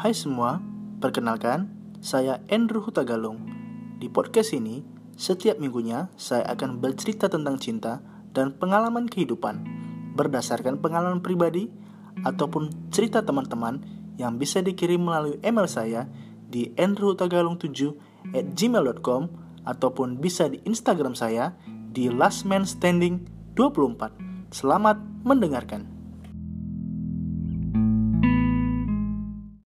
Hai semua, perkenalkan, saya Andrew Hutagalung. Di podcast ini, setiap minggunya saya akan bercerita tentang cinta dan pengalaman kehidupan berdasarkan pengalaman pribadi ataupun cerita teman-teman yang bisa dikirim melalui email saya di andrewhutagalung7 at gmail.com ataupun bisa di Instagram saya di lastmanstanding24. Selamat mendengarkan.